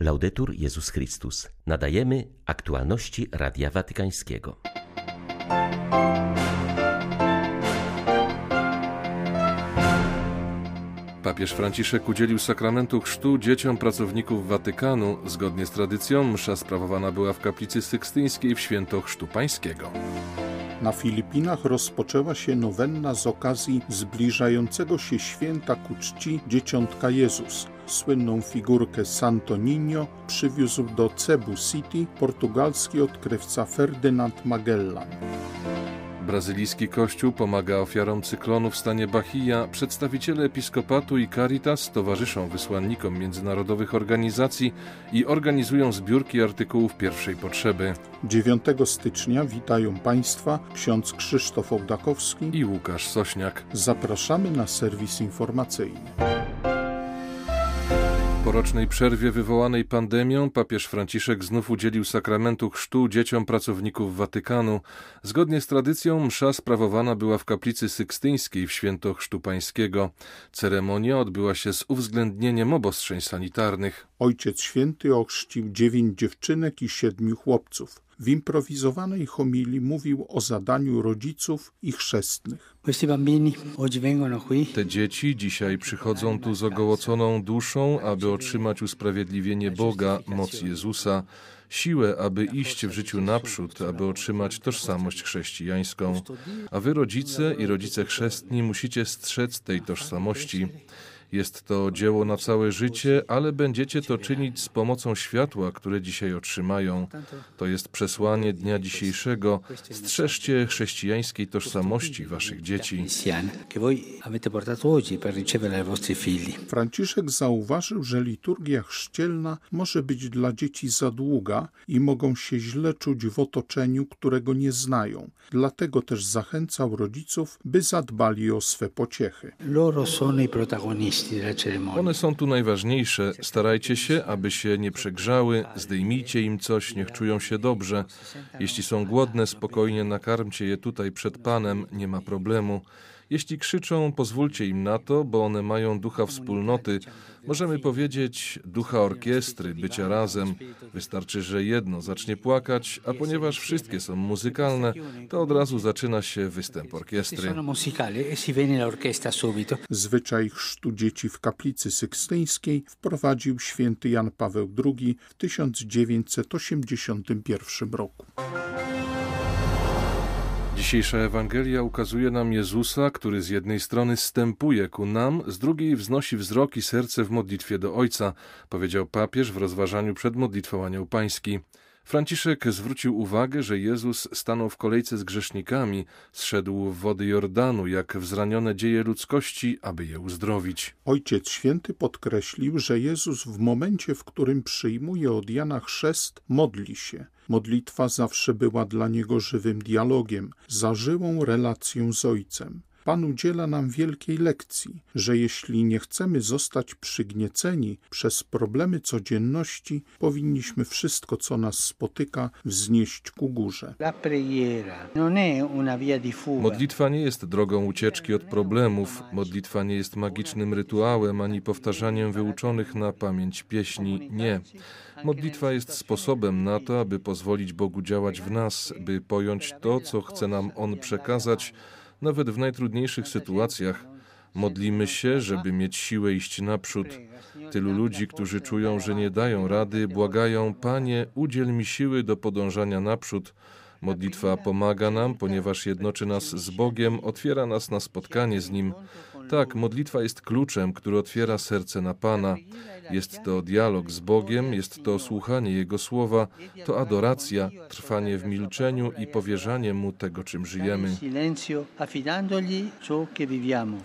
Laudetur Jezus Chrystus. Nadajemy aktualności Radia Watykańskiego. Papież Franciszek udzielił sakramentu chrztu dzieciom pracowników Watykanu. Zgodnie z tradycją msza sprawowana była w kaplicy sykstyńskiej w święto chrztu pańskiego. Na Filipinach rozpoczęła się nowenna z okazji zbliżającego się święta ku czci Dzieciątka Jezus. Słynną figurkę Santo Niño przywiózł do Cebu City portugalski odkrywca Ferdynand Magellan. Brazylijski kościół pomaga ofiarom cyklonu w stanie Bahia. Przedstawiciele episkopatu i Caritas towarzyszą wysłannikom międzynarodowych organizacji i organizują zbiórki artykułów pierwszej potrzeby. 9 stycznia witają Państwa ksiądz Krzysztof Ołdakowski i Łukasz Sośniak. Zapraszamy na serwis informacyjny. Po rocznej przerwie wywołanej pandemią papież Franciszek znów udzielił sakramentu chrztu dzieciom pracowników Watykanu. Zgodnie z tradycją msza sprawowana była w kaplicy sykstyńskiej w święto chrztu pańskiego. Ceremonia odbyła się z uwzględnieniem obostrzeń sanitarnych. Ojciec Święty ochrzcił dziewięć dziewczynek i siedmiu chłopców. W improwizowanej homilii mówił o zadaniu rodziców i chrzestnych. Te dzieci dzisiaj przychodzą tu z ogołoconą duszą, aby otrzymać usprawiedliwienie Boga, moc Jezusa, siłę, aby iść w życiu naprzód, aby otrzymać tożsamość chrześcijańską. A wy, rodzice i rodzice chrzestni, musicie strzec tej tożsamości. Jest to dzieło na całe życie, ale będziecie to czynić z pomocą światła, które dzisiaj otrzymają. To jest przesłanie dnia dzisiejszego. Strzeżcie chrześcijańskiej tożsamości waszych dzieci. Franciszek zauważył, że liturgia chrzcielna może być dla dzieci za długa i mogą się źle czuć w otoczeniu, którego nie znają. Dlatego też zachęcał rodziców, by zadbali o swe pociechy. One są tu najważniejsze. Starajcie się, aby się nie przegrzały, zdejmijcie im coś, niech czują się dobrze. Jeśli są głodne, spokojnie nakarmcie je tutaj przed Panem, nie ma problemu. Jeśli krzyczą, pozwólcie im na to, bo one mają ducha wspólnoty. Możemy powiedzieć ducha orkiestry, bycia razem. Wystarczy, że jedno zacznie płakać, a ponieważ wszystkie są muzykalne, to od razu zaczyna się występ orkiestry. Zwyczaj chrztu dzieci w kaplicy sykstyńskiej wprowadził święty Jan Paweł II w 1981 roku. Dzisiejsza Ewangelia ukazuje nam Jezusa, który z jednej strony stępuje ku nam, z drugiej wznosi wzrok i serce w modlitwie do Ojca, powiedział papież w rozważaniu przed modlitwą Anioł Pański. Franciszek zwrócił uwagę, że Jezus stanął w kolejce z grzesznikami, zszedł w wody Jordanu, jak w zranione dzieje ludzkości, aby je uzdrowić. Ojciec Święty podkreślił, że Jezus w momencie, w którym przyjmuje od Jana chrzest, modli się. Modlitwa zawsze była dla niego żywym dialogiem, zażyłą relacją z Ojcem. Pan udziela nam wielkiej lekcji, że jeśli nie chcemy zostać przygnieceni przez problemy codzienności, powinniśmy wszystko, co nas spotyka, wznieść ku górze. Modlitwa nie jest drogą ucieczki od problemów, modlitwa nie jest magicznym rytuałem ani powtarzaniem wyuczonych na pamięć pieśni. Nie. Modlitwa jest sposobem na to, aby pozwolić Bogu działać w nas, by pojąć to, co chce nam On przekazać nawet w najtrudniejszych sytuacjach. Modlimy się, żeby mieć siłę iść naprzód. Tylu ludzi, którzy czują, że nie dają rady, błagają: Panie, udziel mi siły do podążania naprzód. Modlitwa pomaga nam, ponieważ jednoczy nas z Bogiem, otwiera nas na spotkanie z Nim. Tak, modlitwa jest kluczem, który otwiera serce na Pana. Jest to dialog z Bogiem, jest to słuchanie Jego słowa, to adoracja, trwanie w milczeniu i powierzanie Mu tego, czym żyjemy.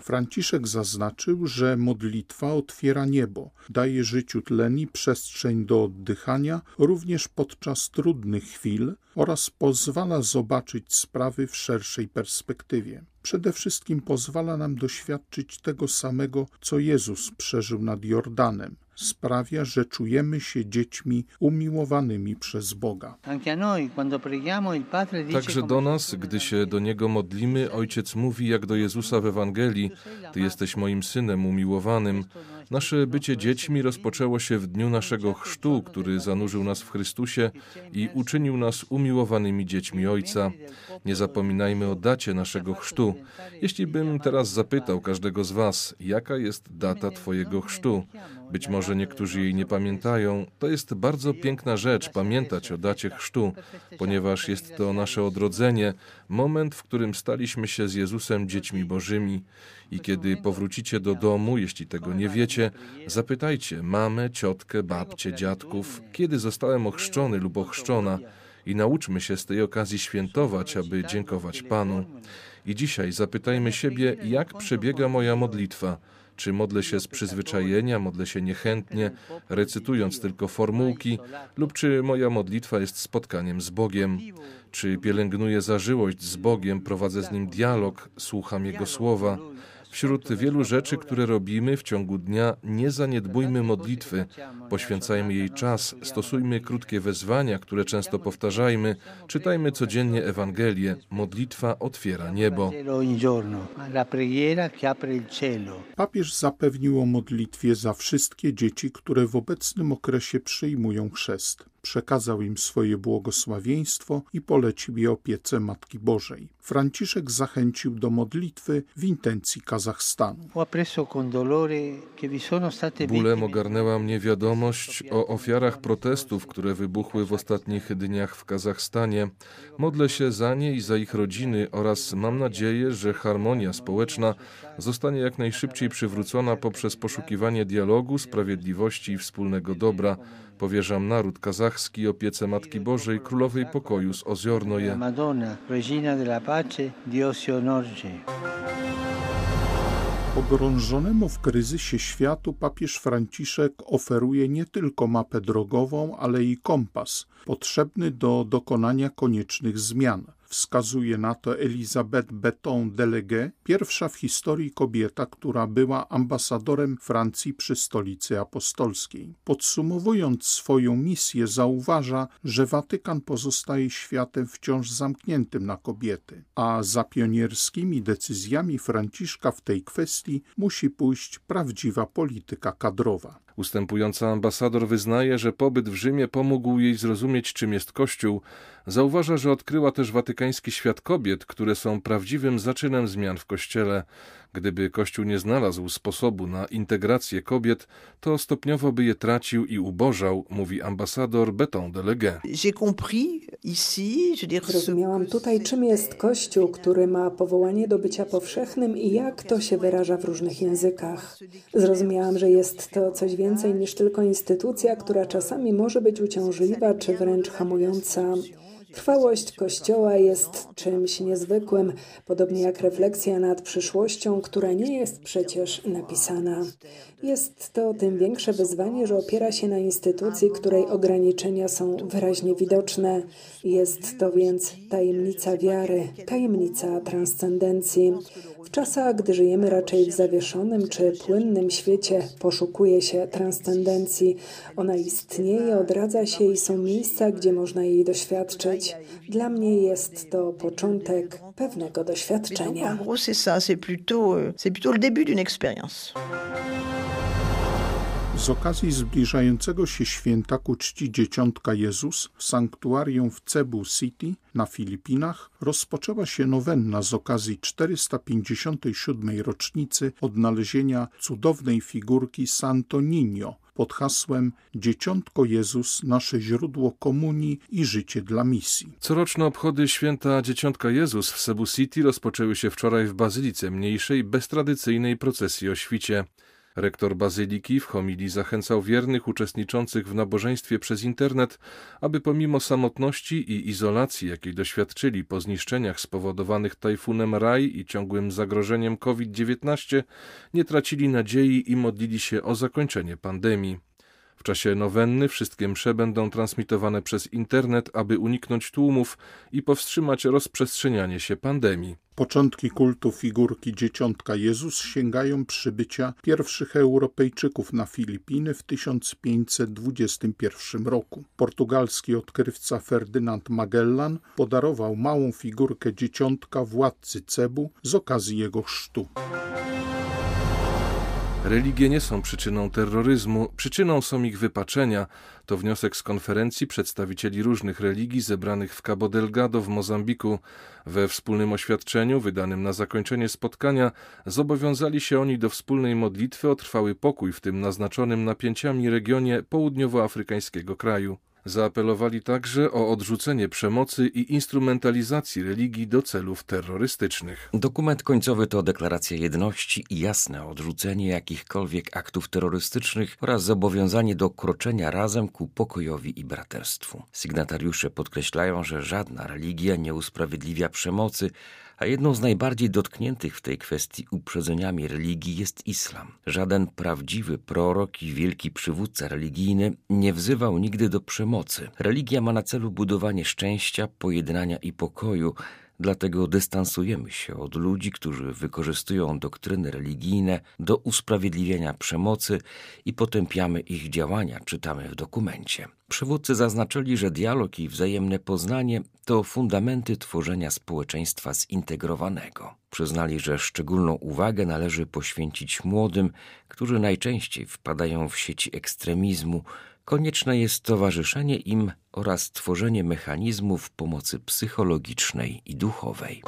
Franciszek zaznaczył, że modlitwa otwiera niebo, daje życiu tlen i przestrzeń do oddychania, również podczas trudnych chwil oraz pozwala zobaczyć sprawy w szerszej perspektywie. Przede wszystkim pozwala nam doświadczyć tego samego, co Jezus przeżył nad Jordanem. Sprawia, że czujemy się dziećmi umiłowanymi przez Boga. Także do nas, gdy się do Niego modlimy, Ojciec mówi jak do Jezusa w Ewangelii: Ty jesteś moim synem umiłowanym. Nasze bycie dziećmi rozpoczęło się w dniu naszego chrztu, który zanurzył nas w Chrystusie i uczynił nas umiłowanymi dziećmi Ojca. Nie zapominajmy o dacie naszego chrztu. Jeśli bym teraz zapytał każdego z Was, jaka jest data Twojego chrztu, być może niektórzy jej nie pamiętają, to jest bardzo piękna rzecz pamiętać o dacie chrztu, ponieważ jest to nasze odrodzenie, moment, w którym staliśmy się z Jezusem dziećmi Bożymi. I kiedy powrócicie do domu, jeśli tego nie wiecie, zapytajcie mamę, ciotkę, babcię, dziadków, kiedy zostałem ochrzczony lub ochrzczona i nauczmy się z tej okazji świętować, aby dziękować Panu. I dzisiaj zapytajmy siebie, jak przebiega moja modlitwa. Czy modlę się z przyzwyczajenia, modlę się niechętnie, recytując tylko formułki, lub czy moja modlitwa jest spotkaniem z Bogiem? Czy pielęgnuję zażyłość z Bogiem, prowadzę z Nim dialog, słucham Jego słowa? Wśród wielu rzeczy, które robimy w ciągu dnia, nie zaniedbujmy modlitwy, poświęcajmy jej czas, stosujmy krótkie wezwania, które często powtarzajmy, czytajmy codziennie Ewangelię. Modlitwa otwiera niebo. Papież zapewnił o modlitwie za wszystkie dzieci, które w obecnym okresie przyjmują chrzest przekazał im swoje błogosławieństwo i polecił je opiece Matki Bożej. Franciszek zachęcił do modlitwy w intencji Kazachstanu. Bólem ogarnęła mnie wiadomość o ofiarach protestów, które wybuchły w ostatnich dniach w Kazachstanie. Modlę się za nie i za ich rodziny oraz mam nadzieję, że harmonia społeczna zostanie jak najszybciej przywrócona poprzez poszukiwanie dialogu, sprawiedliwości i wspólnego dobra. Powierzam naród kazachski opiece Matki Bożej, Królowej Pokoju z Oziornoje. Madonna, Regina della Pace, Dio Pogrążonemu w kryzysie światu papież Franciszek oferuje nie tylko mapę drogową, ale i kompas potrzebny do dokonania koniecznych zmian wskazuje na to Elisabeth Beton Delegue, pierwsza w historii kobieta, która była ambasadorem Francji przy stolicy apostolskiej. Podsumowując swoją misję, zauważa, że Watykan pozostaje światem wciąż zamkniętym na kobiety, a za pionierskimi decyzjami Franciszka w tej kwestii musi pójść prawdziwa polityka kadrowa. Ustępująca ambasador wyznaje, że pobyt w Rzymie pomógł jej zrozumieć, czym jest Kościół. Zauważa, że odkryła też watykański świat kobiet, które są prawdziwym zaczynem zmian w Kościele. Gdyby Kościół nie znalazł sposobu na integrację kobiet, to stopniowo by je tracił i ubożał, mówi ambasador Beton Delegue. Zrozumiałam tutaj, czym jest Kościół, który ma powołanie do bycia powszechnym i jak to się wyraża w różnych językach. Zrozumiałam, że jest to coś więcej niż tylko instytucja, która czasami może być uciążliwa czy wręcz hamująca. Trwałość Kościoła jest czymś niezwykłym, podobnie jak refleksja nad przyszłością, która nie jest przecież napisana. Jest to tym większe wyzwanie, że opiera się na instytucji, której ograniczenia są wyraźnie widoczne. Jest to więc tajemnica wiary, tajemnica transcendencji. W czasach, gdy żyjemy raczej w zawieszonym czy płynnym świecie, poszukuje się transcendencji. Ona istnieje, odradza się i są miejsca, gdzie można jej doświadczyć. Dla mnie jest to początek pewnego doświadczenia. C'est plutôt, euh, c'est plutôt le début d'une expérience. Z okazji zbliżającego się święta ku czci Dzieciątka Jezus w sanktuarium w Cebu City na Filipinach rozpoczęła się nowenna z okazji 457. rocznicy odnalezienia cudownej figurki Santo Niño pod hasłem Dzieciątko Jezus, nasze źródło komunii i życie dla misji. Coroczne obchody święta Dzieciątka Jezus w Cebu City rozpoczęły się wczoraj w Bazylice Mniejszej bez tradycyjnej procesji o świcie. Rektor Bazyliki w homilii zachęcał wiernych uczestniczących w nabożeństwie przez internet, aby pomimo samotności i izolacji, jakiej doświadczyli po zniszczeniach spowodowanych tajfunem Raj i ciągłym zagrożeniem COVID-19, nie tracili nadziei i modlili się o zakończenie pandemii. W czasie nowenny wszystkie msze będą transmitowane przez internet, aby uniknąć tłumów i powstrzymać rozprzestrzenianie się pandemii. Początki kultu figurki Dzieciątka Jezus sięgają przybycia pierwszych Europejczyków na Filipiny w 1521 roku. Portugalski odkrywca Ferdynand Magellan podarował małą figurkę Dzieciątka władcy Cebu z okazji jego chrztu. Religie nie są przyczyną terroryzmu, przyczyną są ich wypaczenia. To wniosek z konferencji przedstawicieli różnych religii zebranych w Cabo Delgado w Mozambiku. We wspólnym oświadczeniu, wydanym na zakończenie spotkania, zobowiązali się oni do wspólnej modlitwy o trwały pokój w tym naznaczonym napięciami regionie południowoafrykańskiego kraju. Zaapelowali także o odrzucenie przemocy i instrumentalizacji religii do celów terrorystycznych. Dokument końcowy to deklaracja jedności i jasne odrzucenie jakichkolwiek aktów terrorystycznych oraz zobowiązanie do kroczenia razem ku pokojowi i braterstwu. Sygnatariusze podkreślają, że żadna religia nie usprawiedliwia przemocy, a jedną z najbardziej dotkniętych w tej kwestii uprzedzeniami religii jest islam. Żaden prawdziwy prorok i wielki przywódca religijny nie wzywał nigdy do przemocy. Religia ma na celu budowanie szczęścia, pojednania i pokoju, Dlatego dystansujemy się od ludzi, którzy wykorzystują doktryny religijne do usprawiedliwienia przemocy i potępiamy ich działania, czytamy w dokumencie. Przywódcy zaznaczyli, że dialog i wzajemne poznanie to fundamenty tworzenia społeczeństwa zintegrowanego. Przyznali, że szczególną uwagę należy poświęcić młodym, którzy najczęściej wpadają w sieci ekstremizmu, konieczne jest towarzyszenie im oraz tworzenie mechanizmów pomocy psychologicznej i duchowej.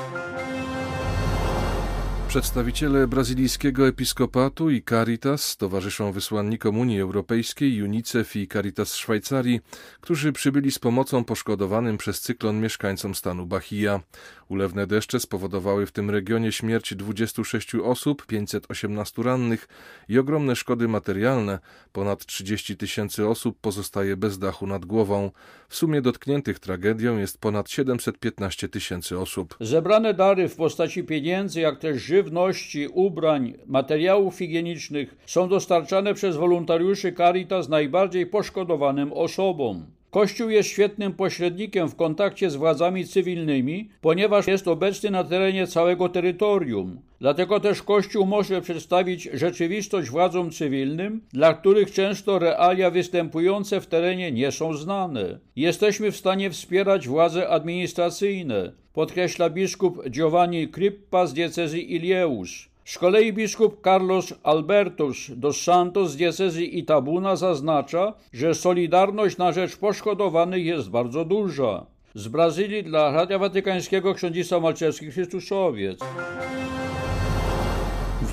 Przedstawiciele brazylijskiego episkopatu i Caritas towarzyszą wysłannikom Unii Europejskiej, UNICEF i Caritas Szwajcarii, którzy przybyli z pomocą poszkodowanym przez cyklon mieszkańcom stanu Bahia. Ulewne deszcze spowodowały w tym regionie śmierć 26 osób, 518 rannych i ogromne szkody materialne. Ponad 30 tysięcy osób pozostaje bez dachu nad głową. W sumie dotkniętych tragedią jest ponad 715 tysięcy osób. Zebrane dary w postaci pieniędzy, jak też żywności, ubrań, materiałów higienicznych są dostarczane przez wolontariuszy Caritas najbardziej poszkodowanym osobom. Kościół jest świetnym pośrednikiem w kontakcie z władzami cywilnymi, ponieważ jest obecny na terenie całego terytorium. Dlatego też Kościół może przedstawić rzeczywistość władzom cywilnym, dla których często realia występujące w terenie nie są znane. Jesteśmy w stanie wspierać władze administracyjne, podkreśla biskup Giovanni Crippa z diecezji Ilieusz. Z kolei biskup Carlos Albertos dos Santos z diecezji Itabuna zaznacza, że solidarność na rzecz poszkodowanych jest bardzo duża. Z Brazylii dla Radia Watykańskiego ksiądzisa Malczewski Chrystuszowiec.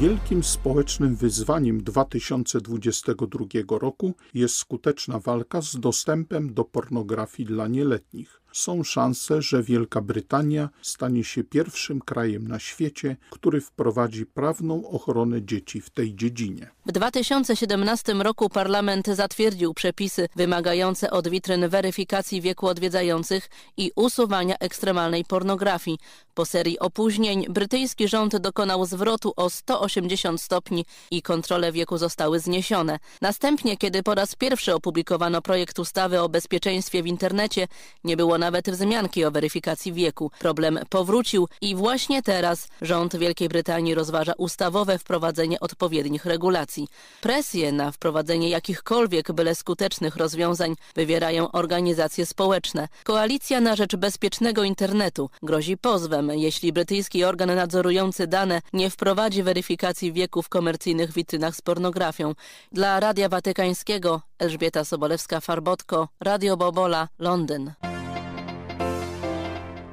Wielkim społecznym wyzwaniem 2022 roku jest skuteczna walka z dostępem do pornografii dla nieletnich są szanse, że Wielka Brytania stanie się pierwszym krajem na świecie, który wprowadzi prawną ochronę dzieci w tej dziedzinie. W 2017 roku parlament zatwierdził przepisy wymagające od witryn weryfikacji wieku odwiedzających i usuwania ekstremalnej pornografii. Po serii opóźnień brytyjski rząd dokonał zwrotu o 180 stopni i kontrole wieku zostały zniesione. Następnie, kiedy po raz pierwszy opublikowano projekt ustawy o bezpieczeństwie w internecie, nie było nawet wzmianki o weryfikacji wieku. Problem powrócił i właśnie teraz rząd Wielkiej Brytanii rozważa ustawowe wprowadzenie odpowiednich regulacji. Presję na wprowadzenie jakichkolwiek byle skutecznych rozwiązań wywierają organizacje społeczne. Koalicja na rzecz bezpiecznego internetu grozi pozwem, jeśli brytyjski organ nadzorujący dane nie wprowadzi weryfikacji wieku w komercyjnych witrynach z pornografią. Dla Radia Watykańskiego Elżbieta Sobolewska-Farbotko, Radio Bobola, Londyn.